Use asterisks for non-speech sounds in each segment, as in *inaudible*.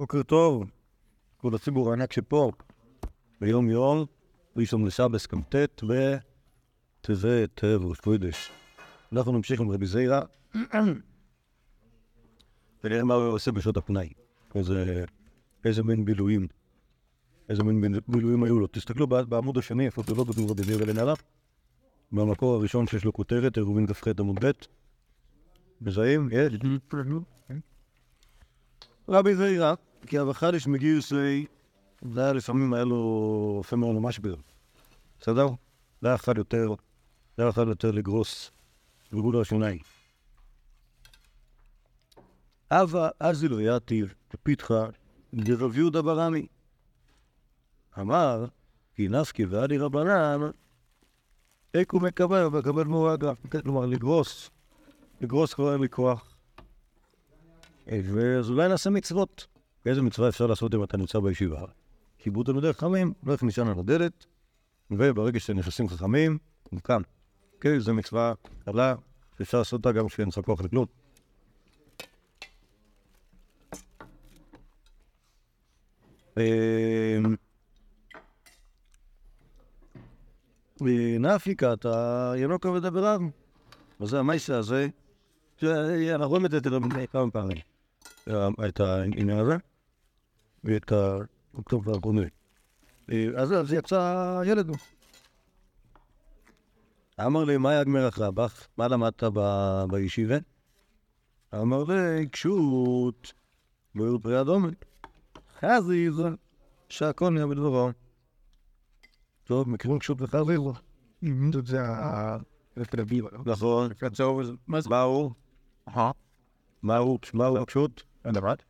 בוקר טוב, כל הציבור הענק שפה, ביום יום, ראשון לשבס כ"ט וטבת ראש חודש. אנחנו נמשיך עם רבי זיירה, ונראה מה הוא עושה בשעות הפנאי. איזה, מין בילויים, איזה מין בילויים היו לו. תסתכלו בעמוד השני, איפה זה לא כתוב רבי זיירה לנעלה, במקור הראשון שיש לו כותרת, עירובין כ"ח עמוד ב', מזהים? יש? רבי זיירה, כי אבא איש מגיוסי, זה היה לפעמים היה לו יפה מאוד ממש ביר. בסדר? זה היה אחד יותר, זה היה אחד יותר לגרוס בגבול השונאי. אבא אזילו יתיב כפיתחה דרב יהודה ברמי. אמר, כי נסקי ואדי רבנן, איקו מקבל ומקבל מורגה. כלומר, לגרוס, לגרוס כבר לי כוח. אז אולי נעשה מצוות. איזה מצווה אפשר לעשות אם אתה נמצא בישיבה? כיבוד תלמידי חכמים, לך נשען על הדלת, וברגע שנכנסים חכמים, הוא קם. אוקיי? זו מצווה קלה, שאפשר לעשות אותה גם כשאין לך כוח לכלום. נפיקה, אתה ינוקה ודבריו. וזה המייסה הזה, אנחנו רואים את זה כמה פעמים. את העניין הזה, ואת הכתוב והגוני. אז אז יצא ילד. אמר לי, מה יגמר אחרי הבח? מה למדת בישיבה? אמר לי, קשות, ואילו פרי אדומת. חזיז, שהכל נהיה בדברו. טוב, מכירים קשות וחזיז. זה ה... נכון. מה הוא? מה הוא? מה הוא קשות? לדעת?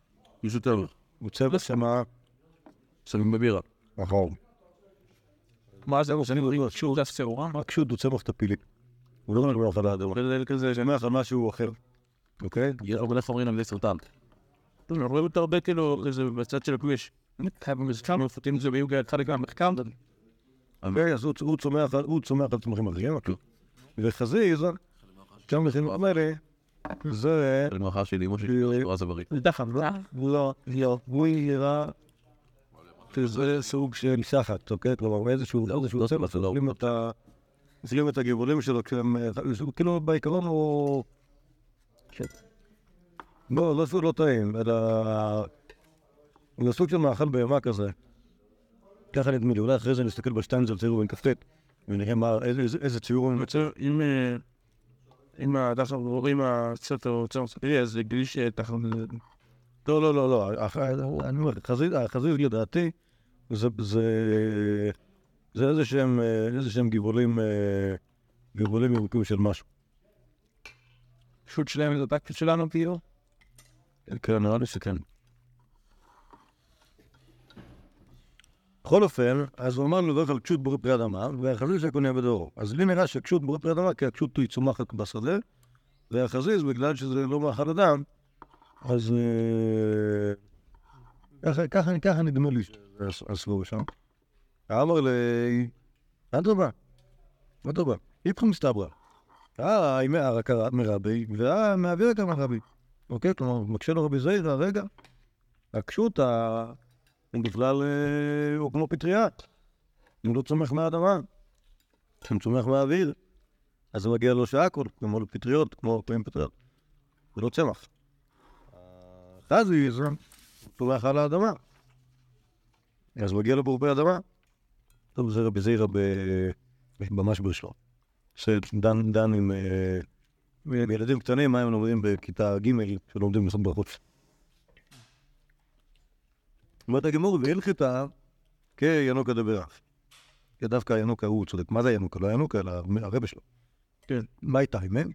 יש יותר. הוא צבע שמה... שמים בבירה. נכון. מה זה? שאני מדבר שוב זה שעורה? רק קשות הוא צמח טפילי. הוא לא מדבר על האדמה. זה כזה, שמח על משהו אחר. אוקיי? אבל איפה אומרים על זה סרטן? אני רואה אותו הרבה כאילו, איזה בצד של הכביש. מפתים זה ביוגה חלק מהמחקר. אוקיי, אז הוא צומח על- צמחים אחרים. אוקיי. וחזיז, גם לחינוך האלה, זה... זה אמא שלי, זה בריא. זה דחם, לא? לא, לא, הוא נראה שזה סוג של סחת, אוקיי? כלומר, איזשהו איזשהו צמח, אוכלים את ה... אוכלים את הגבעולים שלו, כשהם... כאילו, בעיקרון הוא... לא, לא סוג לא טעים, אלא... זה סוג של מאכל בהמה כזה. ככה נדמה לי, אולי אחרי זה נסתכל בשטיינזל ציור בן כ"ט, ונראה מה, איזה- ציור הוא יוצא, אם... אה, אם הדחם רואים קצת או צמח ספירי, אז גליש תחת... לא, לא, לא, לא. הח- אני אומר, חזית, החזית לדעתי, זה, זה, זה איזה שהם, אה, איזה שהם גבעולים, אה, גבעולים ירוקים של משהו. שוט שלהם זה הטקט שלנו כאילו? כן, נראה לי שכן. בכל אופן, אז הוא אמר לו בדרך כלל קשות בורא פרי אדמה, והחזיז שקונה בדורו. אז לי נראה שקשות בורא פרי אדמה, כי הקשות היא צומחת בשדה, והחזיז, בגלל שזה לא מאכל אדם, אז אה, ככה, נדמה לי שעשו שם. אמר לי, אדרבה, אדרבה, איפכא מסתברא. אה, אם הרקה מרבי, ואה מעביר גם הרבי. אוקיי? כלומר, מקשה לו רבי זעירא, רגע, הקשות, ה- הוא בכלל, אה, הוא כמו פטריה. הוא לא צומח מהאדמה, הוא צומח מהאוויר. אז הוא מגיע לו שהכל, כמו לפטריות, כמו פעמים פטריות. זה לא צמח. חזיז, הוא צומח על האדמה. אז מגיע לו בורפי אדמה. טוב, זה רבי זעירא ב- במשבר שלו. שדן דן עם עם ילדים קטנים, מה הם לומדים בכיתה ג' שלומדים לעשות ברכות. אומרת הגמור, והלכתה כינוקה דברף. כי דווקא הינוקה הוא צודק. מה זה ינוקה? לא ינוקה, אלא הרבה שלו. כן. מה הייתה הימם?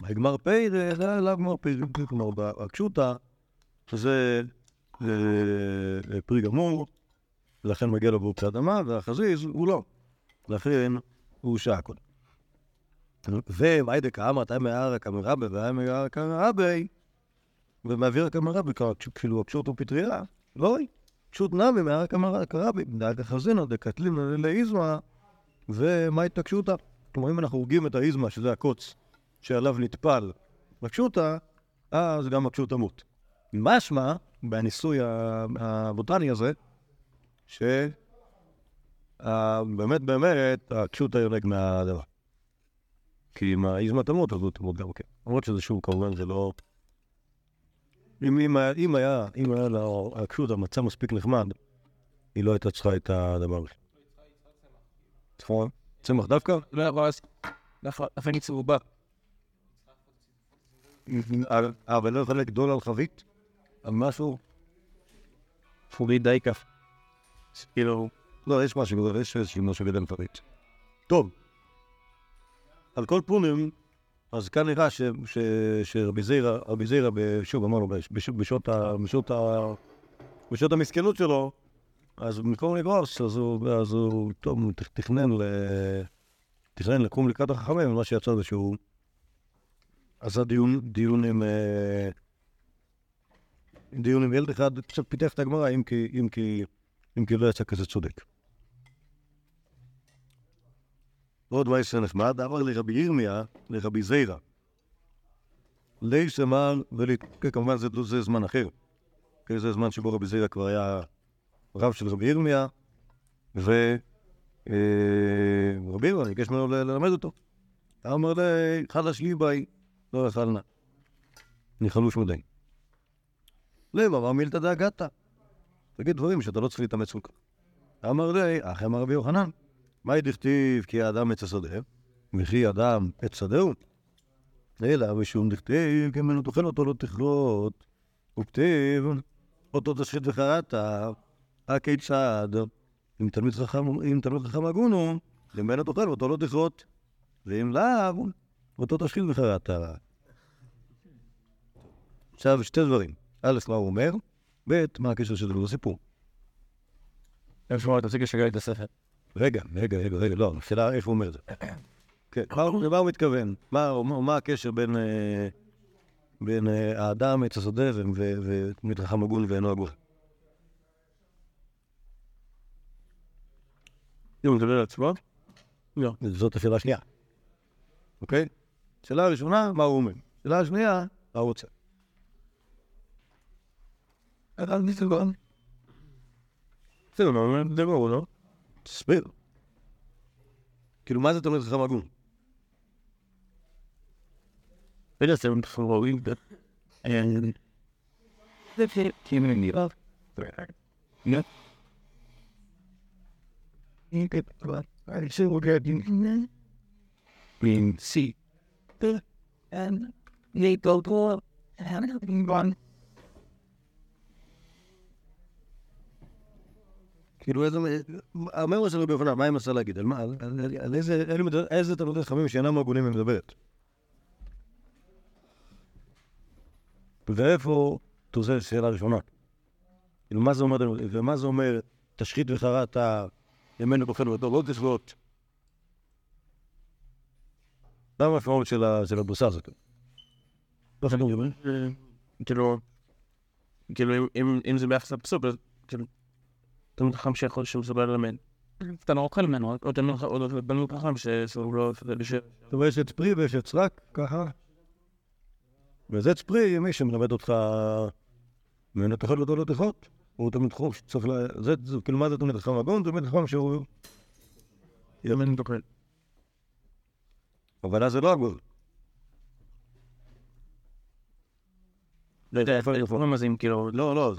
הגמר פי זה זה לא גמר פי, כלומר, הקשוטה זה אה, פרי גמור, לכן מגיע לו בורפי אדמה, והחזיז הוא לא. לכן הוא שעקוד. ומאי דקאמר, אתה מהר כמרבה, והיה מהר כמרבי, ומעביר כמרבי, כאילו הפשוט הוא פטריה, לא, פשוט נמי מהר כמרבי, דאג החזינו, דקטלין לאיזמה, ומה התנגשותה? כלומר, אם אנחנו הורגים את האיזמה, שזה הקוץ, שעליו נטפל לקשוטה, אז גם הקשוטה מות. משמע בניסוי הבוטני הזה, שבאמת באמת הקשות היונק מהדבר. כי אם האיזמה תמות, אז הוא תמות גם כן. למרות שזה שוב, כמובן, זה לא... אם, אם, היה- אם היה, אם היה לה הקשות המצע מספיק נחמד, היא לא הייתה צריכה את הדבר הזה. נכון? צמח דווקא? לא יכול לעשות. לפני צהובה. אבל לא לגדול על חבית? על משהו? פורי די כף. כאילו, לא, יש משהו, יש איזשהו משהו גדל חבית. טוב. על כל פונים, אז כאן נראה ש- ש- שרבי זיירה, רבי זיירה, ב- שוב אמרנו, בש- בש- בשעות ה- בשעות ה- בשעות המסכנות שלו, אז במקום לגרוס, אז הוא, אז הוא, טוב, תכנן ל... תכנן לקום לקראת החכמים, ומה שיצא זה שהוא עשה דיון, דיון עם... אה, דיון עם ילד אחד, קצת פיתח את הגמרא, אם כי, אם כי, אם כי לא יצא כזה צודק. עוד מייסר נחמד, אמר לרבי ירמיה, לרבי זיירה. ליש אמר, וכמובן זה, זה זמן אחר. כי זה זמן שבו רבי זיירה כבר היה רב של רבי ירמיה, ורבי ירמיה ביקש ממנו ללמד אותו. אמר לי, חדש ליבאי, לא אכלנה. אני חלוש מדי. למה, מה מילתא דאגתא? תגיד דברים שאתה לא צריך להתאמץ כל כך. אמר לי, אחי אמר רבי יוחנן, מהי דכתיב כי האדם עץ השדה, וכי אדם עץ שדהו? אלא משום דכתיב, כי ממנו תאכל אותו לא תכרות, וכתיב, אותו תשחית וחרעת, הכיצד? אם תלמיד חכם, אם תלמיד חכם הגון הוא, ממנו תאכל ואותו לא תכרות, ואם לאו, אותו תשחית וחרעת. עכשיו, שתי דברים. א', מה הוא אומר, ב', מה הקשר של זה לסיפור. איפה אתה רוצה לשגע את הספר? רגע, רגע, רגע, רגע, לא, השאלה איך הוא אומר את זה. כן, למה הוא מתכוון? מה הקשר בין אה, בין אה, האדם, עץ השדה, ו- ו- ותלמיד חכם הגון ואינו הגון? אם הוא מדבר על עצמו? לא. זאת השאלה השנייה, אוקיי? שאלה הראשונה, מה הוא אומר? שאלה השנייה, מה הוא רוצה? בסדר? זה ברור, לא? תסביר. כאילו, מה זה תלמיד חכם הגון? רגע, זה ראוי. זה כאילו נראה. In C. And they go to and gone. כאילו, איזה... המאמר של רבי יוחנן, מה היא מנסה להגיד? על מה? על- איזה... תלמידי חכמים שאינם הגונים היא מדברת? ואיפה, זו שאלה ראשונה. כאילו, מה זה אומר, ומה זה אומר, תשחית וחרעת ימינו בוחן ואותו לא תשבות? מה המשמעות של הבוסה הזאת? לא מדבר. כאילו, כאילו, אם- זה ביחס לפסוק, כאילו, תלמיד חכם שיכול שהוא מסוגל ללמד. אתה לא אוכל ממנו, או תלמיד חכם, שהוא לא... בשביל- אתה רואה יש את פרי ויש את סרק, ככה. וזה צפרי, מי שמלמד אותך ממנו תאכל אותו לא תאכות. הוא תלמיד חכם שצריך ל... זה, זה, כאילו, מה זה תלמיד חכם הגון? תלמיד חכם שהוא... ימין תאכל. אבל אז זה לא הגון. לא יודע, איפה איפה רמזים, כאילו, לא, לא.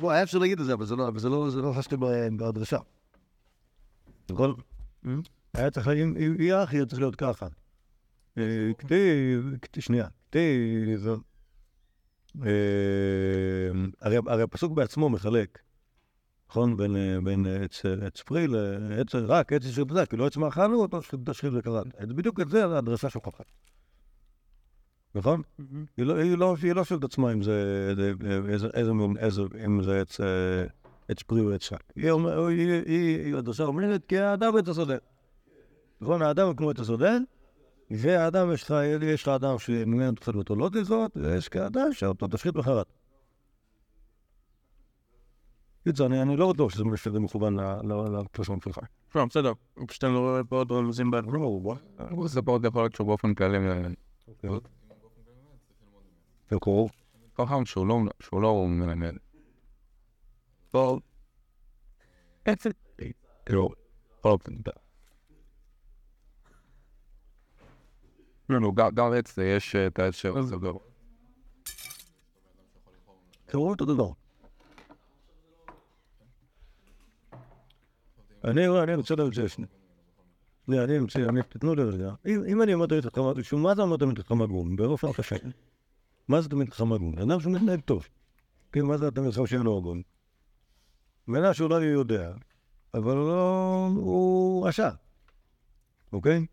בוא, היה אפשר להגיד את זה, אבל זה לא, זה לא, לא חשתי בהדרשה. נכון? היה צריך, אחי, היה צריך להיות ככה. אה, כתיב, שנייה, כתיב, אה, הרי הפסוק בעצמו מחלק, נכון? בין, אה, עץ, פרי לעץ, רק עץ של בזה, כאילו עץ מאכלנו אותו, תשחית וקראת. בדיוק את זה הדרשה שוכחת. נכון? היא לא, לא, היא לא שואלת את עצמה אם זה, עץ, אה, עץ פרי או עץ שק. היא, היא, הדרשה אומרת, כי האדם עץ השדה. נכון, האדם הוא כמו עץ השדה, והאדם, יש לך, אדם שממנו תאכל אותו לא תזאת, ויש כאדם שאותו תשחית בחרת. קיצר, אני, לא בטוח שזה שזה מכוון לפרסום שלך. לא, בסדר, פשוט אני לא רואה פה עוד רמזים ב... זה פה יכול להיות שהוא באופן כללי מקור. חכם שהוא לא, שהוא לא מלמד. טוב. כאילו, אופן, אתה- לא, גם- גם אצלי יש אה, את האשר הזה. תראו אותו דבר. אני רוצה לדעת. זה, אני רוצה, תתנו לי רגע. אם אני אומר חכם הגון, שוב, מה זה אומר חכם הגון? באופן קשה. מה תמיד חכם הגון? אדם שמתנהג טוב. כן, מה זה תמיד חכם שאינו הגון? בן אדם שאולי הוא יודע, אבל לא... הוא רשע. אוקיי?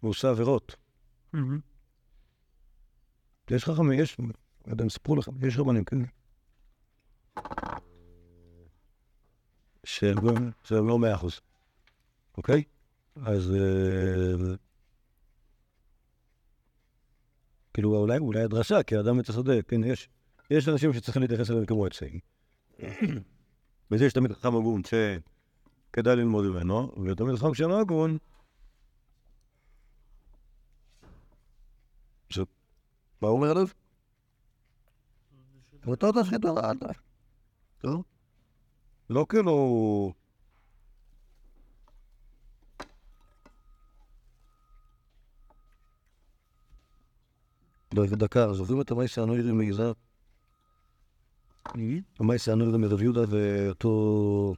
הוא עושה עבירות. יש חכמים, יש, לא אם סיפרו לכם, יש רבנים, כן. שהם לא- שהם לא מאה אחוז, אוקיי? אז... אה, כאילו, אולי, אולי הדרשה, כי האדם את השדה, כן, יש, יש אנשים שצריכים להתייחס אליהם כמו עצים. *clears throat* וזה יש תמיד חכם הגון שכדאי ללמוד ממנו, ותמיד חכם שאינו הגון, מה הוא אומר עליו? אותו תשחית על טוב. לא כאילו... דקה, זוכרים את המייס האנוירי מיזהר? המייס האנוירי מרב יהודה ואותו...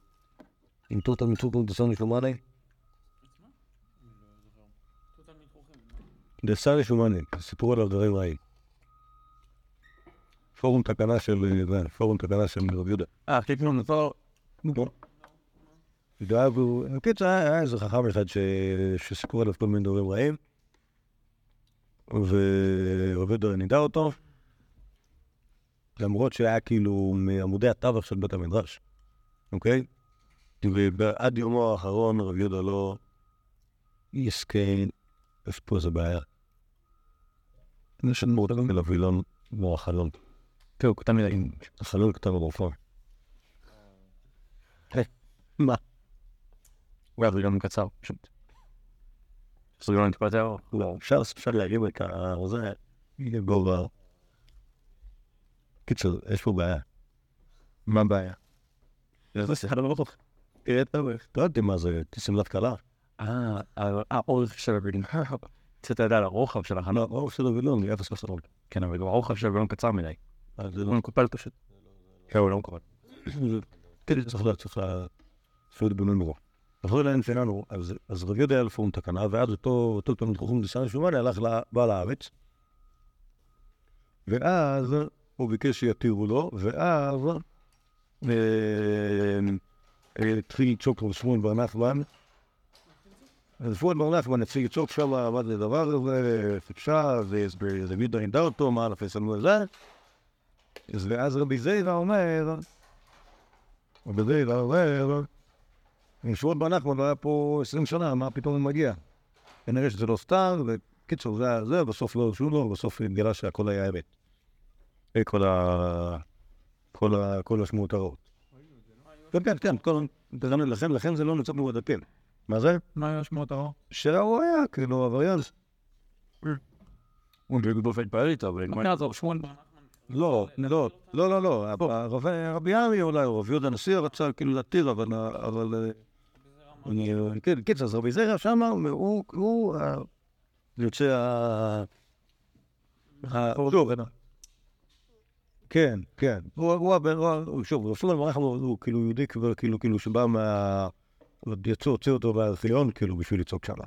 עם טוטל מטרופל דסון שלומני? דסן שלומני, סיפרו עליו דברים רעים. פורום תקנה של... זה, פורום תקנה של רב יהודה. אה, כאילו נפל... בקיצור, היה איזה חכם אחד ש- שסיפרו עליו כל מיני דברים רעים, ועובד נידה אותו, למרות שהיה כאילו מעמודי התווך של בית המדרש, אוקיי? ועד יומו האחרון רב יהודה לא יזכה, יש פה איזה בעיה. יש לנו אותה של הווילון כמו החלון. כן, הוא קטן מדי. החלון כתב הרופא. מה? הוא היה וילון קצר, פשוט. אז וילון טיפה. לא, אפשר, אפשר להרים את זה גובה. קיצור, יש פה בעיה. מה הבעיה? זה שיחת ארוך. תראה את האורך. לא יודעת מה זה, שמלת כלה. אה, האורך של הווילון. קצת לדעת הרוחב של החלון. לא, או של הווילון, היא אפס חסרון. כן, אבל גם הרוחב של הווילון קצר מדי. זה לא... מקופל פשוט. כן, הוא לא מקופל. כן, צריך לה, צריך לה... אפילו בנון אחרי לעין שלנו, אז אז רב יהודה היה לפורום תקנה, ואז אותו תלמיד חוכם דסן שומני הלך לבעל הארץ, ואז הוא ביקש שיתירו לו, ואז אה, אה, התחיל לצעוק לו שמואל בר נחמן. אז שמואל בר נחמן התחיל לצעוק שם מה זה הדבר הזה, אפשר, זה וידה נידה אותו, מה נפס לנו את זה. אז ואז רבי זיירה אומר, רבי זיירה אומר, אם שמואל בר נחמן לא היה פה 20 שנה, מה פתאום הוא מגיע? כנראה שזה לא סתם, וקיצור, זה היה זה, בסוף לא הרשו לו, בסוף התגלה שהכל היה אמת. זה כל ה... כל ה... כל השמועות הרעות. כן, כן, כן, כל... לכן, לכן זה לא נמצא בדפים. מה זה? מה היה שמות הרוח? שהוא היה, כאילו, עבריין. הוא באופן פעל איתו, אבל... מה יעזור? שמואל בר לא, לא, לא, לא, לא, רבי עמי אולי, או רבי יהודה הנשיא רצה כאילו להתיר, אבל, אבל, אה, אני- כן, קיצר, אז רבי זרע שמה, הוא, יוצא ה... ה- שוב, כן, כן, הוא, הוא, הבן- שוב, שמואל ברח הוא כאילו יהודי, כבר, כאילו, כאילו, שבא מה... עוד יצאו, הוציאו אותו מהארכיון, כאילו, בשביל לצעוק שמה.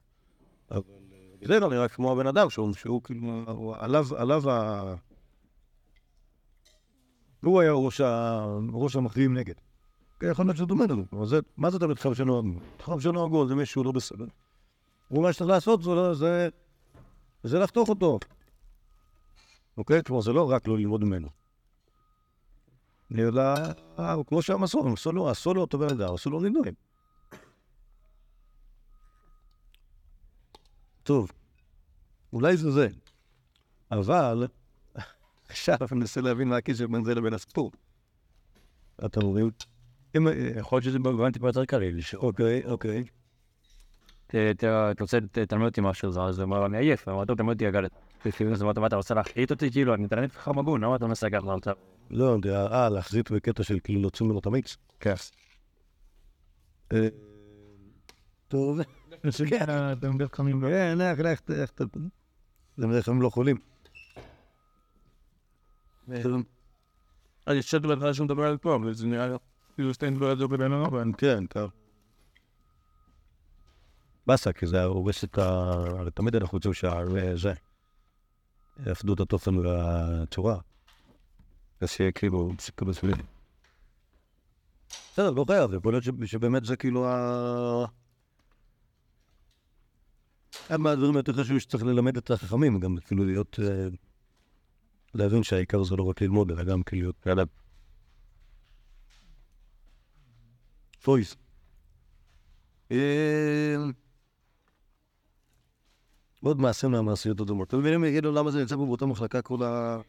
אבל אה, זה נראה כמו הבן אדם, שהוא, כאילו, עליו, עליו ה... הוא היה ראש, ה... ראש המכריעים נגד. כן, יכול להיות שזה דומה לנו, אבל זה, מה זה תמיד חכם שאינו הגון? חכם שאינו הגון זה מישהו לא בסדר. ומה שצריך לעשות זה, זה, זה לחתוך אותו. אוקיי? כלומר, זה לא רק לא ללמוד ממנו. אלא, אה, כמו שהמסור, עשו לו, עשו לו אותו בן אדם, עשו לו נידויים. טוב, אולי זה זה, אבל עכשיו אני מנסה להבין מה הקשר בין זה לבין הסיפור. אתה מבין? אם... יכול להיות שזה במובן טיפה יותר קליל. אוקיי, אוקיי. אתה רוצה, תלמד אותי משהו זר, אז הוא אמר, אני עייף, אמר, טוב, תלמד אותי אגדת. אז מה אתה רוצה להחליט אותי? כאילו, אני תמיד חכם הגון, למה אתה מנסה ככה עכשיו? לא יודע, אה, להחזיק בקטע של כאילו להוציא ממנו את המיץ. כן. אה, טוב. כן, אתם בטח חמים. כן, לך, לך, לך, כלל הם לא חולים. טוב, אני חושב בהתחלה שהוא מדבר על פה, אבל זה נראה לי כאילו סטיין לא ידעו בבין הרובן. כן, טוב. באסה, כי זה הורס את ה... תמיד אנחנו רוצים שזה. יפדו את התוכן והצורה. אז שיהיה כאילו, סיכוי בשבילי. בסדר, לא חייב, יכול להיות שבאמת זה כאילו ה... אחד מהדברים היותר חשובים שצריך ללמד את החכמים, גם כאילו להיות... להבין שהעיקר זה לא רק ללמוד, אלא גם כאילו להיות כאלה. פויס. אה, עוד מעשה מהמעשיות הדומות. אתם מבינים, יגידו למה זה נמצא פה באותה מחלקה כל ה...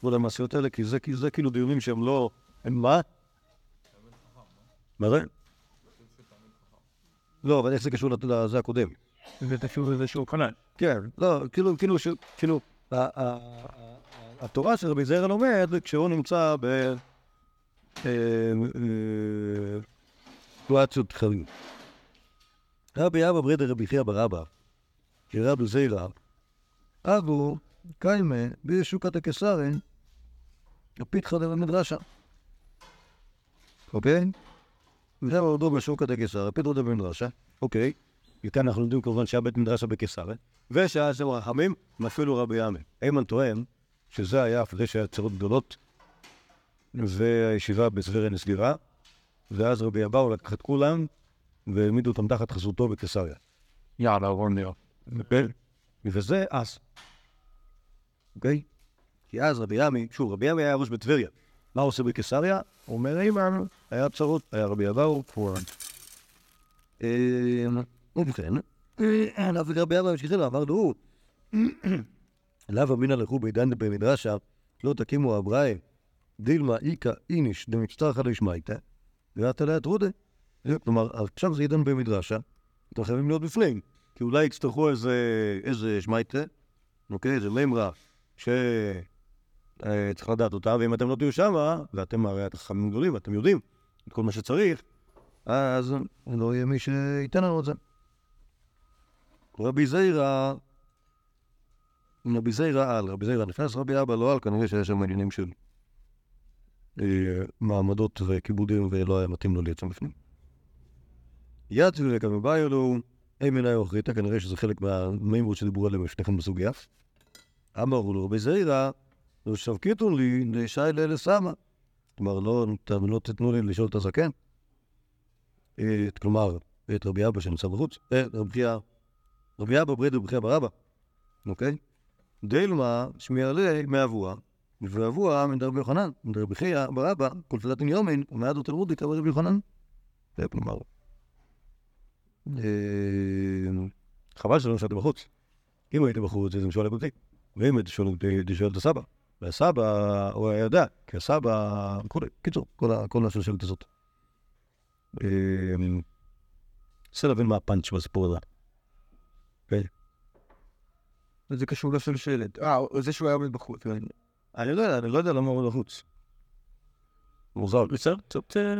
כל המעשיות האלה? כי זה, כי זה כאילו דיונים שהם לא... הם מה? מה זה? לא, אבל איך זה קשור לזה הקודם? זה קשור לזה שהוא חנן. כן, לא, כאילו, כאילו, כאילו, התורה של רבי זעיר לומד, כשהוא נמצא ב... אה, אה, חיים. רבי אבא ברידר רבי חייא ברבא, כרבי זעירא, אבו קיימה בשוקת הקיסרין, הפיתחא דמדרשה. אוקיי? זה עודו בשוקת הקיסרין, פיתחא דמדרשה, אוקיי? וכאן אנחנו לומדים כמובן שהיה בית מדרש בקיסריה, ושהיה שם רחמים, אפילו רבי ימי. איימן טוען שזה היה אחרי שהיה צרות גדולות, והישיבה בסבירה נסגרה, ואז רבי אבאו לקח את כולם, והעמידו אותם תחת חסותו בקיסריה. יאללה. אוקיי? וזה אז. אוקיי? כי אז רבי ימי, שוב, רבי ימי היה ראש בטבריה. מה הוא עושה בקיסריה? הוא אומר, איימן, היה צרות, היה רבי אבאו, פורן. ובכן, אף רבי אבא המשיכי לו, אמר לו, לאו אמינא לכו בעידן במדרשה, לא תקימו אברהם, דילמה איכא איניש דמצטרחא דשמייתא, ואתא לה טרודה. כלומר, עכשיו זה עידן במדרשה, אתם חייבים להיות בפנים, כי אולי יצטרכו איזה, שמייטה, אוקיי, איזה מימרה, שצריך לדעת אותה, ואם אתם לא תהיו שמה, ואתם הרי חכמים גדולים, ואתם יודעים את כל מה שצריך, אז לא יהיה מי שייתן לנו את זה. רבי זיירא, רבי זיירא על, רבי זיירא נכנס, רבי אבא לא על, כנראה שיש שם עניינים של אה, מעמדות וכיבודים, ולא היה מתאים לו להיות שם בפנים. יצאו לכאן ובאו לו, אי מנהי אוכריתא, כנראה שזה חלק מהמימרות שדיברו עליהם לפניכם בסוגיה. אמרו לו רבי זיירא, לא שבקיתו לי לשי לאלה סמה. כלומר, לא, לא תיתנו לי לשאול את הזקן. כלומר, את רבי אבא שנמצא בחוץ, אה, רבי חייא, רבי אבא בריד רבי חייא ברבא, אוקיי? דילמה שמיעלה מאבוה, ואבוה מדרבי יוחנן, מדרבי חייא ברבא, כל תדתין יומין, ומעדו תלמודי כמה רבי יוחנן. זה כלומר, אה, חבל שלא נשארתי בחוץ. אם הייתי בחוץ, אז הם שואלים. ואם הייתי שואל את הסבא. והסבא, הוא היה יודע, כי הסבא, וכולי. קיצור, כל השושלת הזאת. אה, רוצה להבין מה הפאנץ' בסיפור הזה. אוקיי? זה קשור לשלשלת. אה, זה שהוא היה עומד בחוץ. אני לא יודע, אני לא יודע למה הוא בחוץ. מוזר. בסדר, קצת... אה,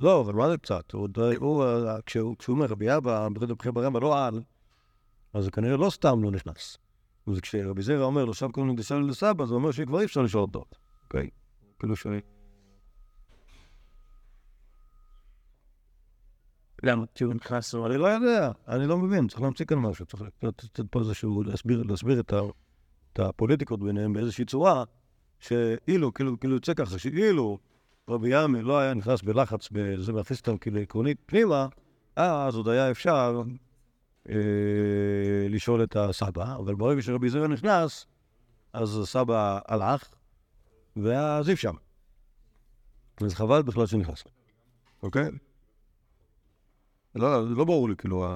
לא, אבל מה זה קצת? הוא, אה, כשהוא רבי ברבא לא על, אז כנראה לא סתם לא נכנס. אז כשרבי זרע אומר לו, שם קוראים לקדושה לסבא, זה אומר שכבר אי אפשר לשאול אותו. אוקיי? כאילו ש... למה? כי הוא נכנס... אני לא יודע, אני לא מבין, צריך להמציא כאן משהו, צריך לתת פה איזשהו, להסביר, להסביר את, את הפוליטיקות ביניהם באיזושהי צורה, שאילו, כאילו, כאילו יוצא ככה, שאילו רבי ימי לא היה נכנס בלחץ, בזה להכניס אותם כאילו עקרונית פנימה, אז עוד היה אפשר אה, לשאול את הסבא, אבל ברגע שרבי זרע נכנס, אז הסבא הלך, ואז אי אפשר. אז חבל בכלל שנכנס. אוקיי? לא, לא ברור לי, כאילו.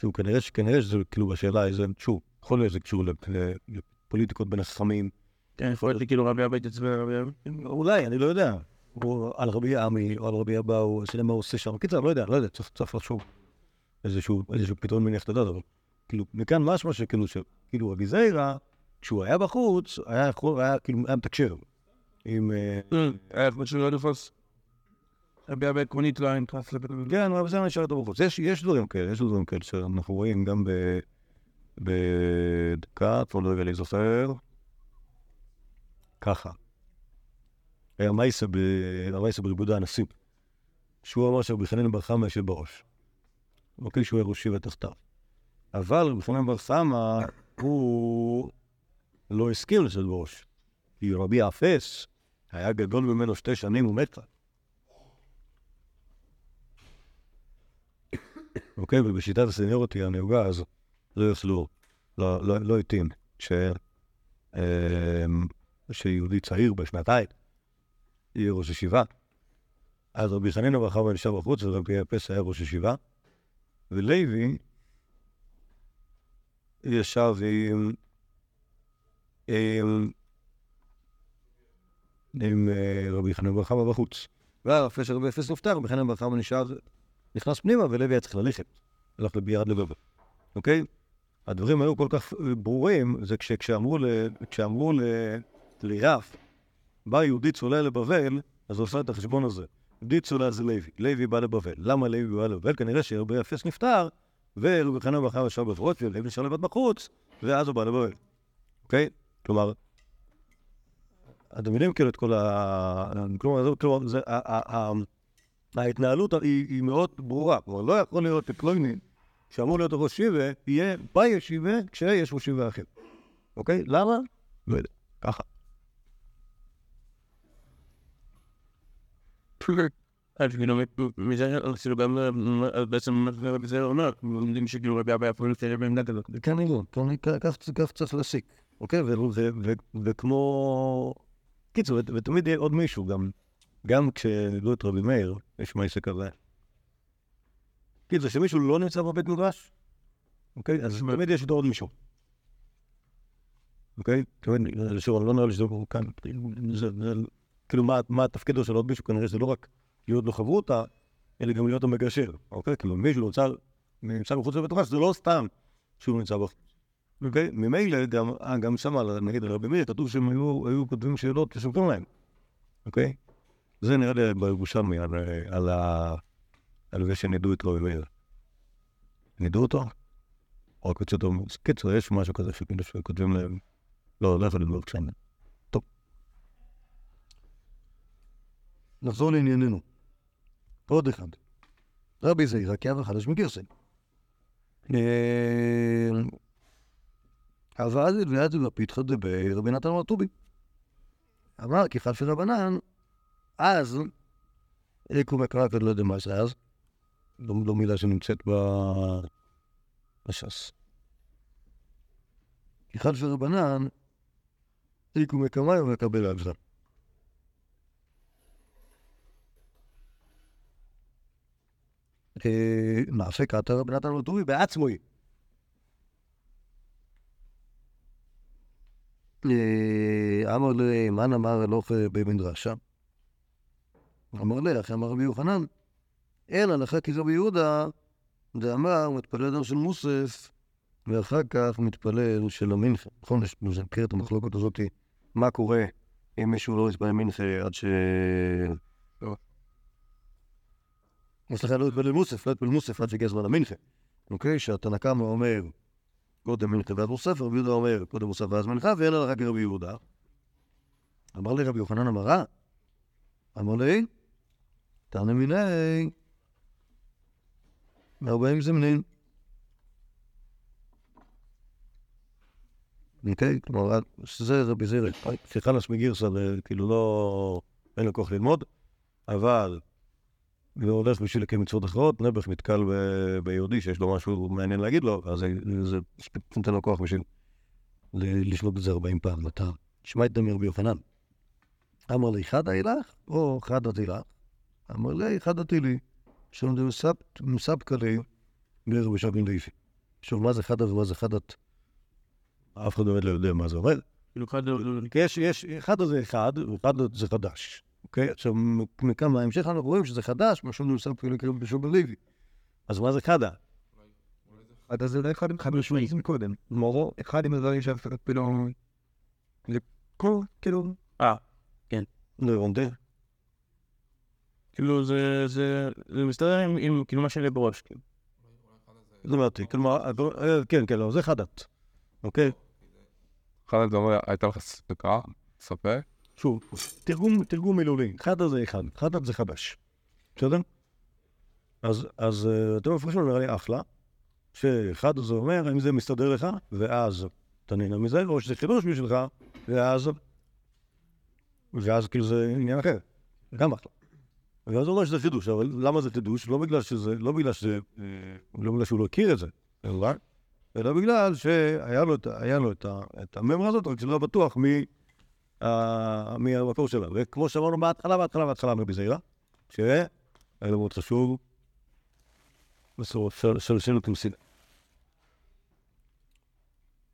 שוב, כנראה, ש- כנראה שזה כאילו בשאלה איזה, שוב, יכול להיות שזה קשור לפ- לפוליטיקות בין החכמים. כן, יכול להיות לי כאילו רבי אבא התעצבן רבי אבא. אולי, אני לא יודע. או על רבי עמי, או על רבי אבאו, השאלה מה הוא עושה שם. קיצר, לא יודע, לא יודע, צריך, לחשוב. איזשהו, פתרון מניח את הדעת, אבל כאילו, מכאן משמע שכאילו, כאילו רבי זיירא, כשהוא היה בחוץ, היה יכול, היה כאילו, היה מתקשר עם... אה, היה משהו לא נפוס. רבי אבי עקרונית לא היה נכנס המדרש. כן, רבי זיירא נשאר איתו בחוץ. יש, דברים כאלה, יש דברים כאלה שאנחנו רואים גם ב... בדקה, כבר לא רגע להיזכר. ככה. היה מייסה ב... המייסה בריבוד האנסים. שהוא אמר שרבי חנין בר חמא יושב בראש. אוקיי, שהוא היה ראש שבע תחתיו. אבל רבי חנין בר חמא, הוא לא הסכים לשבת בראש. כי רבי האפס היה גדול ממנו שתי שנים ומת. אוקיי, ובשיטת הסניורטי הנהוגה אז לא יכלו, לא, לא, לא התאים. אמ, שיהודי צעיר בשנתיים יהיה ראש ישיבה. אז רבי חנינא בר חמא נשאר בחוץ ורבי אפס היה ראש ישיבה, ולוי ישב עם, עם, עם אה, רבי חנינא בר חמא בחוץ. ואחרי שרבי אפס נפטר, רבי חנינא בר חמא נשאר, נכנס פנימה ולוי היה צריך ללכת. הלך בירד לבבל, אוקיי? הדברים היו כל כך ברורים, זה כש, כשאמרו, ל, כשאמרו בא יהודי צולל לבבל, אז הוא עושה את החשבון הזה. יהודי צולל זה לוי, לוי בא לבבל. למה לוי בא לבבל? כנראה שרבי אפס נפטר, ורבי חנן ברכה ישב בברות, ולוי נשאר לבד בחוץ, ואז הוא בא לבבל. אוקיי? כלומר, אתם מבינים כאילו את כל ה... כלומר, זה, ההתנהלות היא, היא מאוד ברורה. כלומר, לא יכול להיות פלויני שאמור להיות ראש שיבה, יהיה בישיבה כשיש ראש שיבה אחר. אוקיי? למה? לא יודע. ככה. כאילו, מזה, כאילו, גם בעצם זיירא אומר, לומדים שכאילו רבי אבי אפילו תראה בעמדה כזאת. כן, לא. כך צריך להסיק. אוקיי? וכמו... קיצור, ותמיד יהיה עוד מישהו, גם, גם כשלימדו את רבי מאיר, יש מעשה כזה. קיצור, כשמישהו לא נמצא בבית מדרש, אוקיי? אז תמיד יש איתו עוד מישהו. אוקיי? שוב, אני לא נראה לי שזה כאן, זה- זה- כאילו, מה- מה התפקיד של עוד מישהו? כנראה שזה לא רק להיות לו חברותא, אלא גם להיות המגשר, אוקיי? כאילו, מישהו נמצא, מחוץ לבית מדרש, זה לא סתם שהוא נמצא בחוץ. אוקיי? ממילא גם, שם, נגיד רבי מאיר, כתוב שהם היו, כותבים שאלות שסופרים להם, אוקיי? זה נראה לי בירושלמי, על, אה, על, ה... על זה שנידו את רבי מאיר. נידו אותו? או רק הוציאו אותו? קיצור, יש משהו כזה שכאילו שכותבים להם... לא, לא יכול לדבר שם. טוב. נחזור לענייננו. עוד אחד. רבי זעירא כאב חדש מגרסן. אה, אבל ואז לפיתחא דבי רבי נתן בר טובי. אמר כי חלפי רבנן, אז, איקו מקרקד, לא יודע מה זה אז, לא, לא מילה שנמצאת. בש"ס. כי חלפי רבנן, איקו מקמאי ומקבל על זה. אה, נעשה קטע רבי נתן טובי בעצמו היא. אה, אמר לי, מן אמר הלוך במדרשה? אמר לי, אחי אמר רבי יוחנן, אין הלכה כי זה רבי יהודה, דאמר, מתפלל של מוסף, ואחר כך מתפלל של המנחה. נכון, יש מכיר את המחלוקת הזאת, מה קורה אם מישהו לא יתפלל מנחה עד ש... לא. סליחה, לא יתפלל מוסף, לא יתפלל מוסף עד שהגיע זמן המנחה. אוקיי? שהתנא קמא אומר, קודם מנחה ואז מוסף, רבי יהודה אומר, קודם מוסף ואז מנחה, ואין הלכה כרבי יהודה. אמר לי רבי יוחנן אמרה, אמר לי, תענה מיני, מארבעים זמנים. אוקיי? כלומר, שזה רבי זירא, שחנס מגירסא, זה כאילו לא... אין לו כוח ללמוד, אבל הוא הולך בשביל לקיים מצוות אחרות, נעבך נתקל ביהודי שיש לו משהו מעניין להגיד לו, אז זה- זה נותן לו כוח בשביל לשלוט את זה 40 פעם. אתה תשמע את דמי רבי יוחנן. אמר לי, חדא אילך או חדא תילך? אמר לי, חדא תילי, שלומדים מספקא לי ברבי שבן ליפי. שוב, מה זה חדא ומה זה חדאת? אף אחד באמת לא יודע מה זה אומר. כאילו, אחד... כי יש, יש, חדא זה אחד, וחדא זה חדש. אוקיי? עכשיו, מכאן בהמשך אנחנו רואים שזה חדש, מה שאומרים מספקא לי ברבי שבן ליפי. אז מה זה חדא? אז זה לא אחד עם חד משמעית קודם. מורו. אחד עם הדברים שהפסקת פתאום... זה כל, כאילו... אה, לרונדה. כאילו זה, זה, זה מסתדר עם, עם כאילו מה שלי בראש, כאילו. זאת אומרת, כלומר, אה, כן, כן, לא, זה חדת. אוקיי? אחד זה אומר, הייתה לך ספקה, ספק, שוב, תרגום, תרגום מילולי. חדה זה אחד, חדת זה חדש. בסדר? אז, אז אה, אתם מפרשים נראה לי אחלה, שאחד זה אומר, האם זה מסתדר לך, ואז אתה נהנה מזה, או שזה חידוש בשבילך, ואז, ואז כאילו זה עניין אחר. גם אחלה. ואז הוא אומר שזה חידוש, אבל למה זה חידוש? לא בגלל שזה, לא בגלל שזה, אה, לא בגלל שהוא לא הכיר את זה, אלא, בגלל שהיה לו, היה לו את, את הממרה הזאת, רק שלא היה בטוח מי, ה- מי המקור שלה. וכמו שאמרנו בהתחלה, בהתחלה, בהתחלה מרבי זעירה, שהיה לו מאוד חשוב, בסוף של- שנו כמסילה.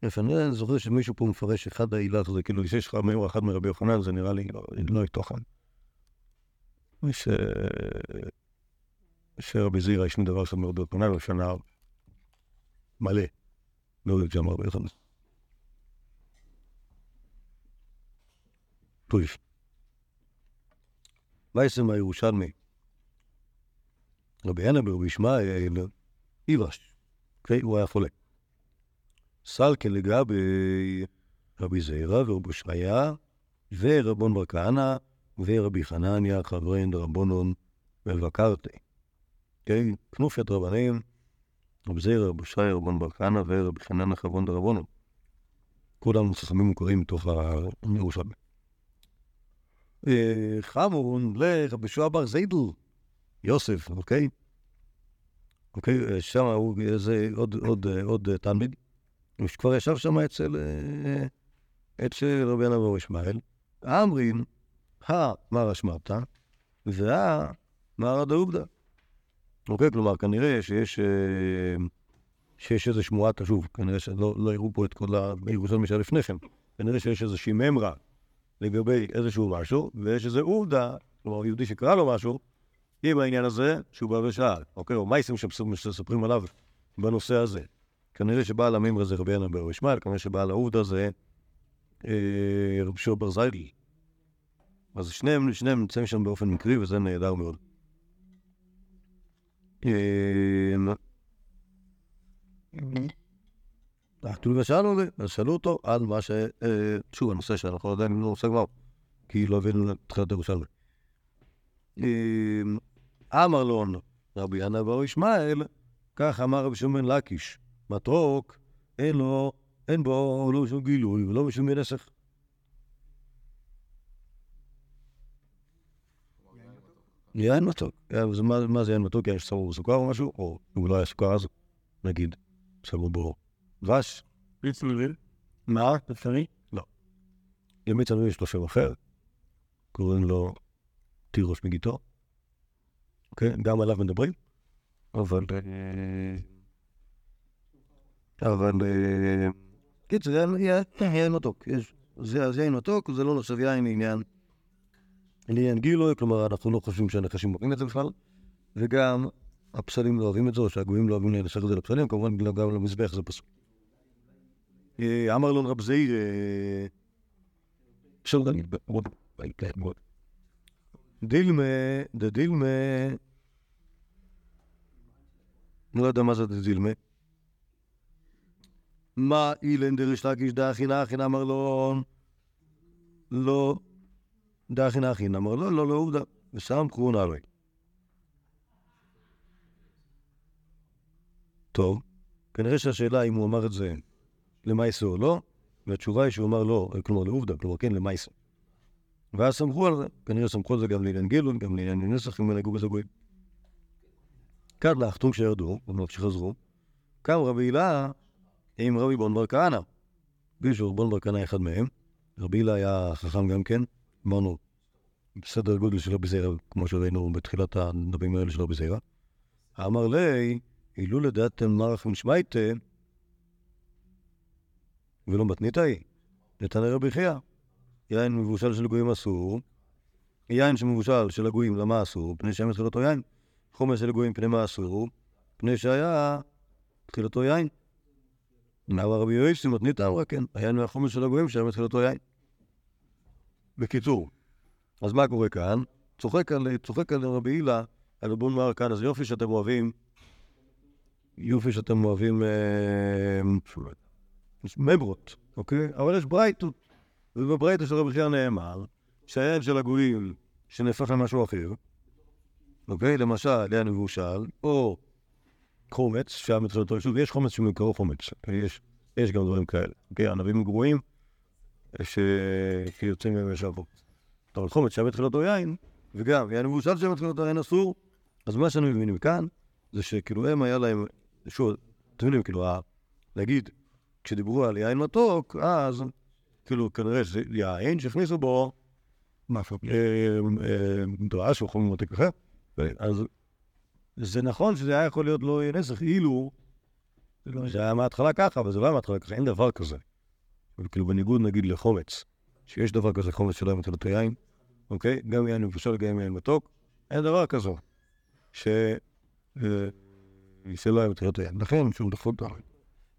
יפה, אני זוכר שמישהו פה מפרש אחד ההילך זה כאילו שיש לך מיור אחד מרבי יוחנן, זה נראה לי לא, לא תוכן. ש... שרבי זירא יש דבר שם מרבי יוחנן, ושנה מלא. לא יודע שם רבי יוחנן. טוב. וייסם הירושלמי. רבי ינא ברבי ישמעאל, איברש. אוקיי? הוא היה חולה. סלקה לגבי רבי זעירא ורבי שמעיה ורבון בר כהנא ורבי חנניה חברין דרבונון ובקרתי. כן, כנופיית רבנים, רבי זעירא, רבי שי, רבון בר כהנא ורבי חנניה חברון דרבונון. כולם חכמים מוכרים מתוך הירושלמי. אה, חמון לרבי שועה בר זיידל, יוסף, אוקיי? אוקיי, שם הוא איזה עוד, עוד, עוד אה, תלמיד, שכבר ישב שם אצל, אה, אצל רבי ינא בר ישמעאל. אמרין, המר אשמרתא, והמר דאובדא. אוקיי, כלומר, כנראה שיש, אה, שיש איזו שמועת, שוב, כנראה שלא לא הראו פה את כל הירושלמי שהיה לפני כן, כנראה שיש איזושהי ממרה לגבי איזשהו משהו, ויש איזה עובדה, כלומר, יהודי שקרא לו משהו, עם העניין הזה, שהוא בא ושאל, אוקיי, או מייסים שמספרים- עליו בנושא הזה. כנראה שבעל המימרה זה רבי ינא בר ישמעאל, כנראה שבעל העובדה זה אה, רבי שור בר זיידל. אז שניהם, שניהם נמצאים שם באופן מקרי, וזה נהדר מאוד. עטו ושאלו לי, אז שאלו אותו על מה ש... אה, שוב, הנושא שאנחנו עדיין לא עושה כבר, כי לא הבאנו את תחילת ירושלמי. אה, אמר לו רבי ינא בר ישמעאל, כך אמר רבי שמעון לקיש, מתוק, אין לו, אין בו לא שום גילוי ולא משום נסך. יין מתוק. אה, מה, זה יין מתוק? יין ששמו בו סוכר או משהו? או אם לא היה סוכר אז, נגיד, שמו בו דבש. בלי צלולים? מה? אפשרי? למיץ ענוי יש לו שם אחר, קוראים לו תירוש מגיטו. אוקיי? גם עליו מדברים. אבל... אה, אבל... אה, קיצר, יין- יין מתוק. יש- זה זה יין מתוק, זה לא נחשב יין לעניין... לעניין גילוי, כלומר, אנחנו לא חושבים שהנחשים אוהבים את זה בכלל, וגם הפסלים לא אוהבים את זה, או שהגויים לא אוהבים לשחק את זה לפסלים, כמובן גם למזבח זה פסול. אה, אמר לו רב זעיר, אה, להגיד, דילמה, דילמה, לא יודע מה זה דילמה. מה אילן דריש לקיש דאחין אחין אמר לו, לא, דאחין אחין אמר לו, לא, לא עובדה, ושם קרון עלי. טוב, כנראה שהשאלה אם הוא אמר את זה למעשה או לא, והתשובה היא שהוא אמר לא, כלומר לעובדה, כלומר כן למעשה. ואז סמכו על זה, כנראה סמכו על זה גם לעניין גילון, גם לעניין נסח, אם נגעו בזה גויים. כאן לאחתום שירדו, אומרת שחזרו, קם רבי הילה עם רבי בון בר כהנא. בישור בון בר כהנא אחד מהם, רבי הילה היה חכם גם כן, אמרנו, בסדר גודל של רבי זיירא, כמו שראינו בתחילת הנביאים האלה של רבי זיירא. אמר לי, אילו לדעתם מרח משמייטה, ולא מתניתא היא, נתנא רבי חייא. יין מבושל של גויים אסור, יין שמבושל של הגויים למה אסור? פני שהם התחילתו יין. חומר של הגויים פני מה אסור? פני שהיה תחילתו יין. אמר רבי יואיסי מתנית אמרה כן, היין מהחומץ של הגויים שהיה מתחילתו יין. בקיצור, אז מה קורה כאן? צוחק על, צוחק על רבי הילה, על רבון מר כאן, אז יופי שאתם אוהבים, יופי שאתם אוהבים אה, מברות, אוקיי? אבל יש ברייתות, ובברייתות של רבי חייא נאמר שהיין של הגויים שנהפך למשהו אחר, אוקיי? למשל, יין מבושל, או חומץ, שהיה מתחילתו, יש חומץ שמקרו חומץ, יש, יש גם דברים כאלה, אוקיי? ענבים גרועים, שיוצאים מהם יש אבות. אבל חומץ שהיה מתחילתו יין, וגם יין מבושל שהיה מתחילתו יין אסור, אז מה שאני מבין מכאן, זה שכאילו הם היה להם, שוב, אתם יודעים, כאילו, להגיד, כשדיברו על יין מתוק, אז כאילו כנראה שזה יין שהכניסו בו משהו. אה, אה, דבש או חומר מתק אחר, אז זה נכון שזה היה יכול להיות לא נסח, אילו זה היה מההתחלה ככה, אבל זה לא היה מההתחלה ככה, אין דבר כזה. כאילו בניגוד נגיד לחומץ, שיש דבר כזה חומץ שלא מתחילת היין, אוקיי? גם יין מבושל, גם יין מתוק, אין דבר כזה. ש... אה, שלא היה מתחילת היין. לכן, שוב, לפחות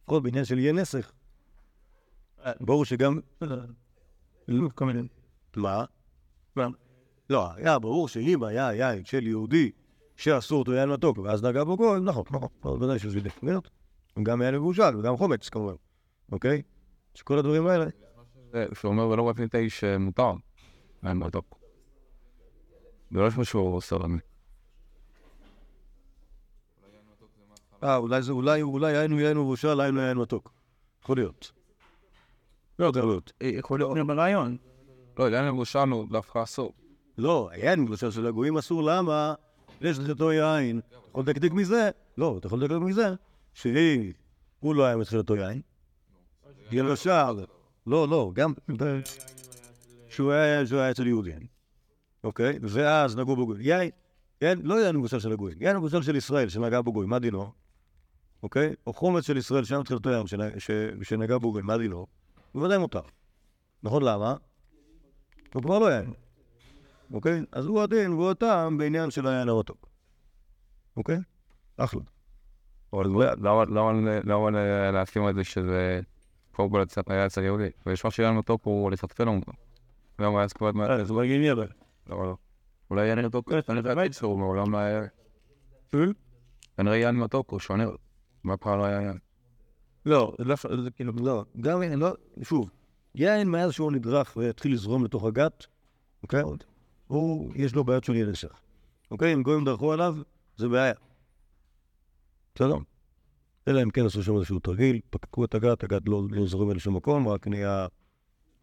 לפחות בעניין של יהיה נסח, ברור שגם... מה? לא, היה ברור שאם היה יין של יהודי שאסור אותו יין מתוק, ואז נגע בו גוי, נכון, נכון, אבל ודאי שזה דפניות, גם יין מבושל וגם חומץ כמובן, אוקיי? שכל הדברים האלה, זה שאומר ולא רק ניתי שמותר. אין מתוק. זה לא משהו סרמי. אה, אולי זה, אולי, אולי יין הוא יין מבושל, יין הוא יין מתוק. יכול להיות. לא יכול להיות. יכול להיות ברעיון. לא, יין מבושל הוא דווקא אסור. לא, היין מבושל של הגויים אסור, למה? יש לך אותו יין, אתה יכול לדקדק מזה, לא, אתה יכול לדקדק מזה, שאם הוא לא היה מתחילתו יין, שער, לא, לא, גם שהוא היה היה אצל יהודים, אוקיי? ואז נגעו בו גויים. יין, יין, לא יין מבושל של הגויים, יין מבושל של ישראל שנגע בו גויים, מה דינו? אוקיי? או חומץ של ישראל שהיה מתחילתו ים שנגע בו גויים, מה דינו? בוודאי מותר. נכון, למה? הוא כבר לא יין. אוקיי? אז הוא הדין והוא הטעם בעניין של היין המתוק. אוקיי? אחלה. למה להסכים על זה שזה קודם קצת היה אצל יהודי? ויש מה שיין מתוק הוא לכתחילה מותר. גם היה סקוואט מה... אה, זה מגיע אבל. לא, לא. אולי כנראה בית סור מעולם לא היה... כנראה יין מתוק הוא שונה. מה פעם לא היה יין? לא, זה לא, זה כאילו, לא, גם יין, לא, שוב, יין מאז שהוא נדרך והתחיל לזרום לתוך הגת, אוקיי? הוא, יש לו בעיות של ינסח. אוקיי? אם גויים דרכו עליו, זה בעיה. בסדר? אלא אם כן עשו שם איזשהו תרגיל, פקקו את הגת, הגת לא לא זורם לשום מקום, רק נהיה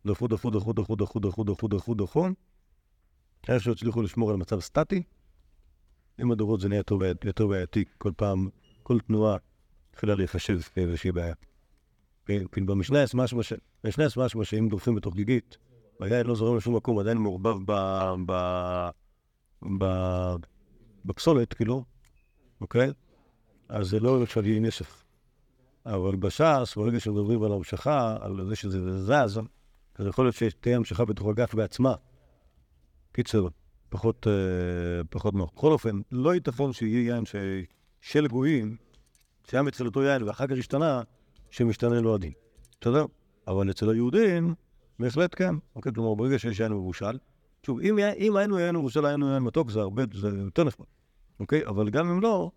דחו, דחו, דחו, דחו, דחו, דחו, דחו, דחו, דחו. איך שהצליחו לשמור על מצב סטטי. עם הדורות זה נהיה יותר בעייתי- כל פעם, כל תנועה התחילה להיחשב כאיזושהי בעיה. כן, כן, במשנה יש משמע שאם דוחפים בתוך גיגית, והיין לא זורם לשום מקום, עדיין מעורבב. בפסולת, כאילו, אוקיי? אז זה לא יהיה נשף. אבל בש"ס, ברגע שמדברים על המשכה, על זה שזה זז, אז יכול להיות שתהיה המשכה בתוך הגף בעצמה. קיצר, פחות, אה, פחות נוח. בכל אופן, לא ייתכן שיהיה יין. של גויים, שהיה מתחילתו יין ואחר כך השתנה, שמשתנה לו הדין. בסדר? אבל אצל היהודים, בהחלט כן. אוקיי, כלומר, ברגע שיש יין מבושל, שוב, אם, אם היינו יין מבושל, היינו יין מתוק, זה הרבה, זה יותר נחמד. אוקיי? אבל גם אם לא,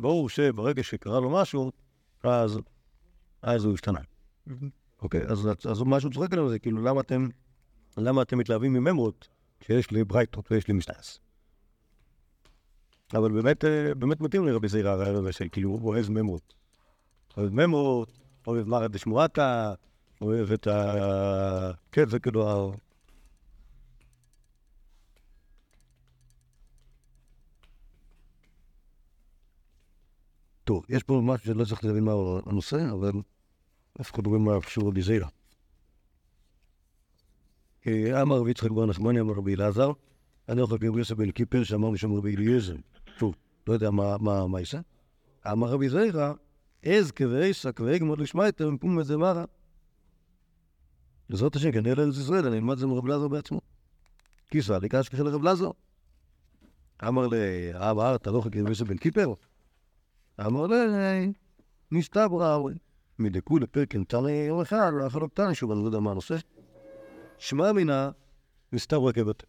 ברור שברגע שקרה לו משהו, אז, אז הוא השתנה. אוקיי? אז, אז משהו צוחק עלינו זה, כאילו, למה אתם, למה אתם מתלהבים מממרות, שיש לי ברייתות ויש לי משנס? אבל באמת, אה, באמת מתאים לרבי זעירא הרעיון הזה של כאילו, הוא אוהב ממרות. אוהב ממרות, אוהב מרד דשמואטה, אוהב את ה... כן, זה כאילו טוב, יש פה משהו שלא צריך להבין מה הנושא, אבל אחד לא מבין מה קשור לרבי זעירא. אה, אמר רבי יצחק בר נחמני, אמר רבי אלעזר, אני אוכל רבי יוסף בן קיפר, שאמר לי שם רבי אליעזר. שוב, לא יודע מה- יעשה. אמר רבי זעירא, עז כבעסק ואגמוד לשמייטר, מפום איזה מרה. בעזרת השם, כנראה לארץ ישראל, אני אלמד את זה מרב לזר בעצמו. כיסא לקשקה של רב לזר. אמר לאבא, אתה לא חכה יוסף בן קיפר? אמר לי, נסתברא מדכולי פרקין תנא יום אחד, ואחר תנא שוב, אני לא יודע מה הנושא. שמע מינא נסתברא כבת.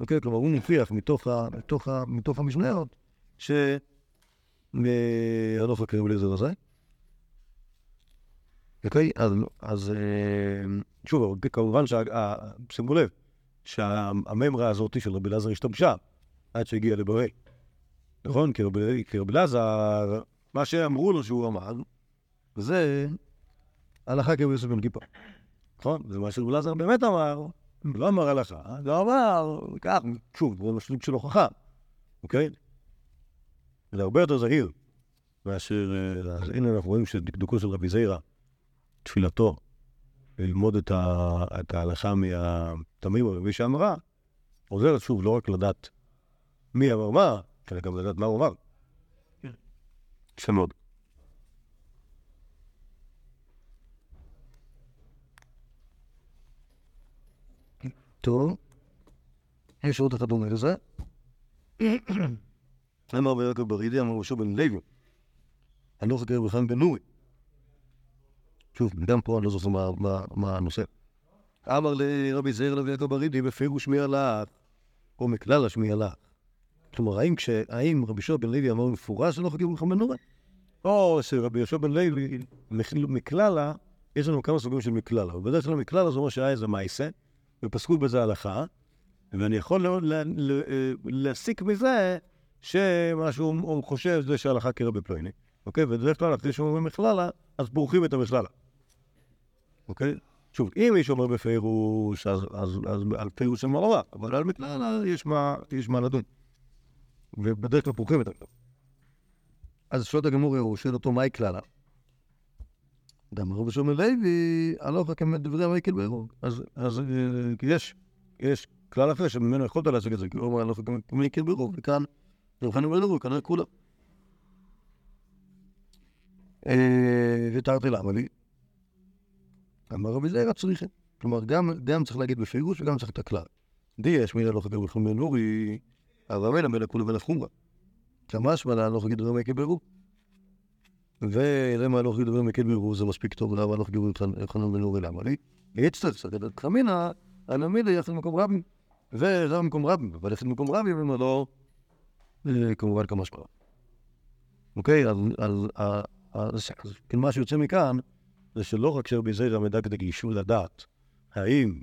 אוקיי? כלומר, הוא מוכיח מתוך, המשניות ש... הלוך הקריב לעזר הזה. אוקיי? אז, אז אה, שוב, כמובן, שימו לב, שהממרה הזאת של רבי אלעזר השתמשה עד שהגיע לבראל. נכון? כי רבי אלעזר, מה שאמרו לו שהוא אמר, זה הלכה כרבי יוסף בן קיפה. נכון? זה מה שרבי אלעזר באמת אמר, לא אמר הלכה, זה אמר, כך, שוב, זה משלים של הוכחה, אוקיי? זה הרבה יותר זהיר מאשר, אה, אז הנה אנחנו רואים שדקדוקו של רבי זיירה, תפילתו, ללמוד את, ההלכה מהתמים ומי שאמרה, עוזרת שוב לא רק לדעת מי אמר מה, אלא גם לדעת מה הוא אמר. יפה מאוד. טוב, יש עוד אחד אומר לזה. אמר רבי יעקב ברידי, אמר משה בן לוי, אני לא חקר בכלל בן נורי. שוב, גם פה אני לא זוכר מה הנושא. אמר לרבי זעיר לוי יעקב ברידי, בפירוש מי הלך, או מכלל השמי הלך. כלומר, האם, כש, האם רבי יהושע בן לוי אמר במפורש שלא בכלל בן נורי? או שרבי יהושע בן לוי, מכללה, יש לנו כמה סוגים של מכללה. ובדרך כלל מכללה זה אומר שהיה איזה מייסה, ופסקו בזה הלכה, ואני יכול ל- להסיק מזה שמה שהוא חושב זה שההלכה כרבי פלויני, אוקיי? ובדרך כלל אחרי שאומרים מכללה, אז בורחים את המכללה, אוקיי? שוב, אם מישהו אומר בפירוש, אז, אז, אז על פירוש אין מה אבל על מכללה יש מה, יש מה לדון. ובדרך כלל בורחים את המכללה. אז שואל הגמור, הוא שואל אותו, מהי כללה? דאמר רבי שמעון לוי, הלוך כדברי מייקל בעירוב. אז, אז אה, יש, יש כלל אחר שממנו יכולת להשיג את זה, כי הוא אומר הלוך כמייקל בעירוב, וכאן, חנין בן אורי, כנראה כולם. אה, ותרתי למה לי? אמר רבי זעיר צריכים. כלומר, גם, צריך להגיד בפירוש וגם צריך את הכלל. די יש מילה לא חגר בכלל בן אורי, אבל מילא מילא כולה מלך חומרה. כמשמע לה לא חגר דברי מייקל בעירוב. ולמה לא דברי מייקל בעירוב זה מספיק טוב, למה לא חגר חנין בן אורי למה לי? יצטרך סגד את חמינא, אנא מילה יחד במקום רבים. ורב במקום רבים, אבל יחד במקום רבים, אומר לו, אה, כמובן כמה שמרה. אוקיי, אז, כן, מה שיוצא מכאן, זה שלא רק שרבי זיירה מדקדק אישור לדעת, האם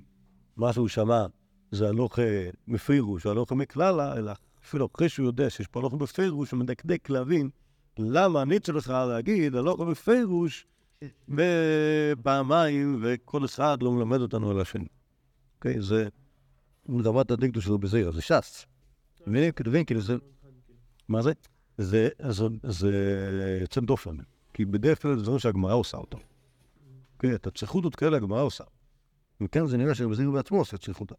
מה שהוא שמע זה הלוך אה, מפירוש הלוך מכללה, אלא אפילו אחרי שהוא יודע שיש פה הלוך מפירוש, הוא מדקדק להבין למה אני צריך להגיד הלוך מפירוש בפעמיים, וכל אחד לא מלמד אותנו על השני. אוקיי, זה רמת הדקדוש של רבי זיירה, זה ש"ס. מבינים? כתובים, כאילו זה... מה זה? זה, זה, זה יוצא דופן, כי בדרך כלל זה דברים שהגמרא עושה אותם. אוקיי, את הצריכותות כאלה הגמרא עושה. וכאן זה נראה שרבי זיר בעצמו עושה צריכותה.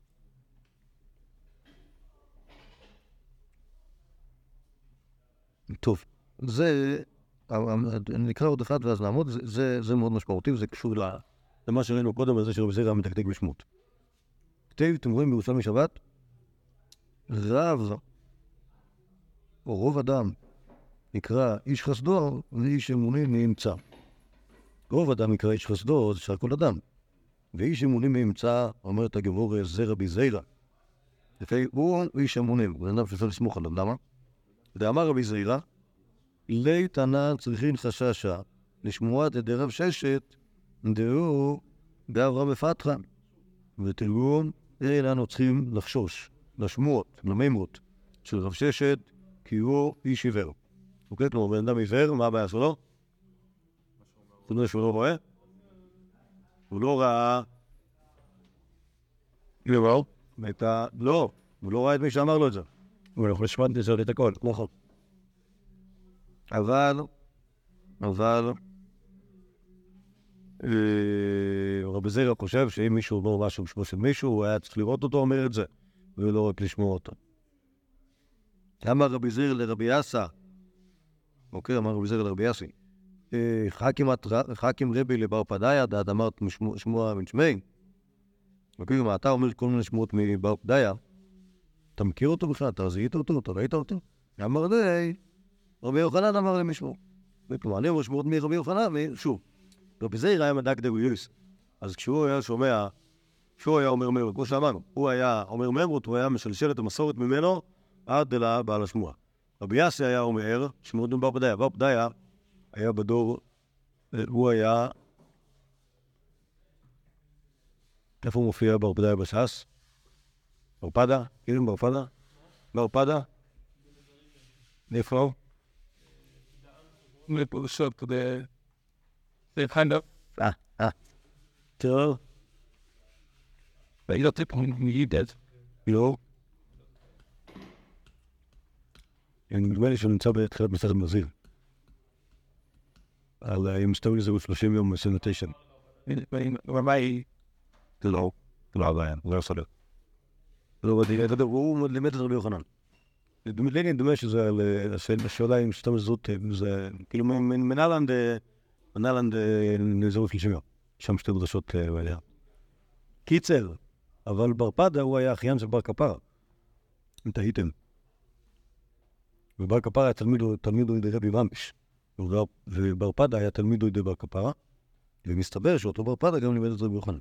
טוב, זה, נקרא עוד אחד ואז נעמוד, זה, זה, זה מאוד משמעותי וזה קשור ל- למה שראינו קודם, על זה שרבי זיר היה מדקדק בשמות. כתב, אתם רואים בירושלמי שבת? רב או רוב אדם נקרא איש חסדו ואיש אמוני נמצא. רוב אדם נקרא איש חסדו, זה שאר כל אדם. ואיש אמוני מאמצא, אומרת הגמור, זה רבי זיירה. לפי הוא איש אמונים, הוא בן אדם שאפשר לסמוך עליו, למה? ואמר רבי זיירה, לי תנא צריכין חששה לשמוע דדי רב ששת, דהו באברהם בפתחה. ותרגום, אין אנו צריכים לחשוש, לשמועות, למימות של רב ששת, כי הוא איש עיוור. אוקיי? כלומר, בן אדם עיוור, מה הבעיה שלו? חוץ שהוא לא רואה? הוא לא ראה... לא. לא, הוא לא ראה את מי שאמר לו את זה. הוא יכול לשמוע זה את הכל. נכון. אבל, אבל, אה, רבי זירא חושב שאם מישהו אומר משהו בשמו של מישהו, הוא היה צריך לראות אותו אומר את זה, ולא רק לשמוע אותו. אמר רבי זירא לרבי אסא, אוקיי, אמר רבי זירא לרבי אסי, אה, חכים רבי לבר פדיה, דעת אמרת שמוע מן שמי. אוקיי, מה אתה אומר כל מיני שמועות מבר פדיה? אתה מכיר אותו בכלל? אתה זיהית אותו? אתה ראית אותו? אמר לי, רבי יוחנן אמר למישהו. כלומר, אני אומר שמועות מרבי יוחנן, שוב, רבי זעיר היה מדק דגויוס. אז כשהוא היה שומע, כשהוא היה אומר ממרות, כמו שאמרנו, הוא היה אומר ממרות, הוא היה משלשל את המסורת ממנו עד אל הבעל השמועה. רבי יאסי היה אומר, שמועות בר פדיה. בר פדיה היה בדור, הוא היה... איפה הוא מופיע בר פדיה בש"ס? בר פדה? כאילו בר פדה? בר פדה? איפה הוא? אה, אה. טוב, when you did. לא. נדמה לי שהוא נמצא בתחילת מסכת מזיר. על אם סטורי זה הוא 30 יום 29. רבי... זה לא, לא זה לא. לא, אבל הוא לימד את רבי יוחנן. לי נדמה שזה השאלה אם סתם זאת, זה כאילו מ- מ- מנהלנד, אה, מנהלנד אה, נזרו 30 יום. שם שתי דרשות אה, היה. קיצר, אבל בר פדה הוא היה אחיין של בר כפרה. אם תהיתם. ובר כפרה היה תלמיד תלמיד ידי רבי ממש. ובר- ובר פדה היה תלמיד ידי בר כפרה, ומסתבר שאותו בר פדה גם לימד את רבי יוחנן.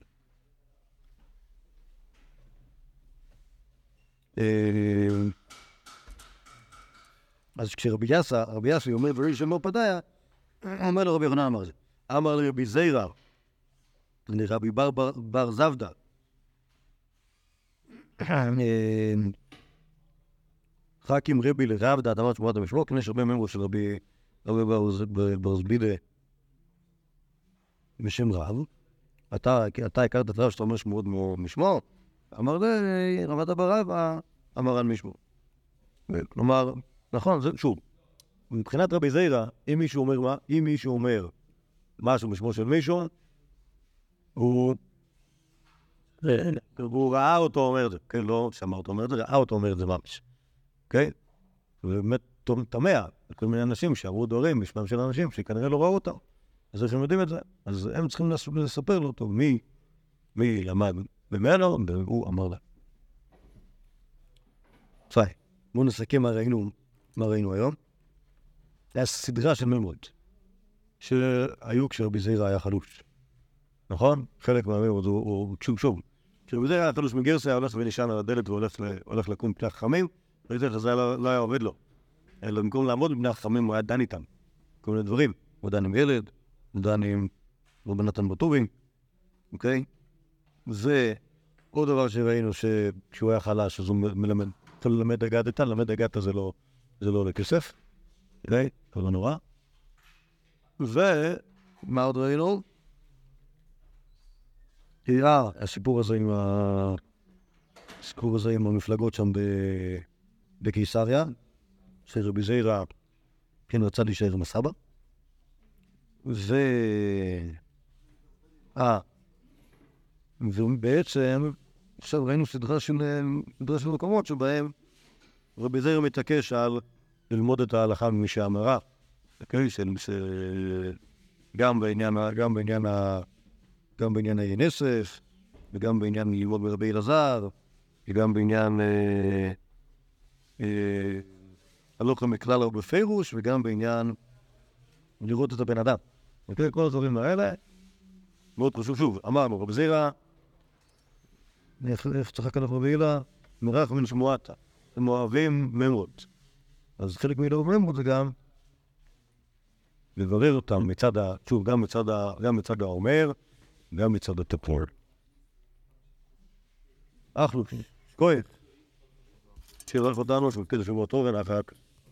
אז כשרבי יאסה, רבי יאסי אומר דברים של בר פדיה, הוא אומר לרבי יוחנן אמר זה. אמר לרבי זיירא, לרבי בר בר- בר זבדה, אה, חכים רבי לרבדה, אמרת שמורת המשמעות, יש הרבה ממרו של רבי רבי בר- בר זבידה בשם רב. אתה הכרת את רב שאתה אומר שמועות משמו, אמר לי, רבת בר רבא, אמר על משמו. כלומר, נכון, זה שוב, מבחינת רבי זיירא, אם מישהו אומר מה, אם מישהו אומר משהו בשמו של מישהו, הוא... הוא ראה אותו אומר את זה, כן, לא שמע אותו אומר את זה, ראה אותו אומר את זה ממש, כן? ובאמת תמה, כל מיני אנשים שאמרו דברים בשמם של אנשים שכנראה לא ראו אותם. אז איך הם יודעים את זה? אז הם צריכים לס- לספר לו אותו מי, מי למד ממנו, והוא אמר לה. בסדר, בואו נסכם מה ראינו, מה ראינו היום. זה היה סדרה של ממרות שהיו כשרבי זעירא היה חלוש. נכון? חלק מהממרות הוא, שוב שוב. כשרבי זעירא היה חלוש מגרסה, היה הולך ונשען על הדלת והולך לקום פני החכמים, ראיתי שזה לא, לא היה עובד לו. אלא במקום לעמוד בפני החכמים הוא היה דן איתם. כל מיני דברים. הוא דן עם ילד, הוא דן עם רבי נתן בטובים, אוקיי? זה עוד דבר שראינו שכשהוא היה חלש אז הוא מלמד, התחיל ללמד אגדתא, ללמד אגדתא זה לא, זה לא עולה כסף, אוקיי? זה לא נורא. ומה עוד ראינו? אה, הסיפור הזה עם ה... הסיפור הזה עם המפלגות שם. בקיסריה, שרבי זיירא כן רצה להישאר עם הסבא. ו... אה, ובעצם, עכשיו ראינו סדרה של, סדרה של מקומות שבהם רבי זיירא מתעקש על ללמוד את ההלכה ממי שאמרה, אוקיי? גם בעניין, ה- גם בעניין, ה- גם בעניין נסף, וגם בעניין ללמוד מרבי אלעזר, וגם בעניין אה, אה, הלוך בפירוש, וגם בעניין לראות את הבן אדם. אוקיי? כל הדברים האלה, מאוד חשוב. שוב, אמרנו, רבי זירא, איך צחק רבי הילה? מרח מן שמועתה. הם אוהבים ממרות. אז חלק מלאהוב ממרות זה גם לברר אותם מצד ה... שוב, גם מצד, ה, גם מצד האומר, גם מצד התפור. אחלו, כהן. שירך אותנו, שמפקיד השבוע טוב ונאחר.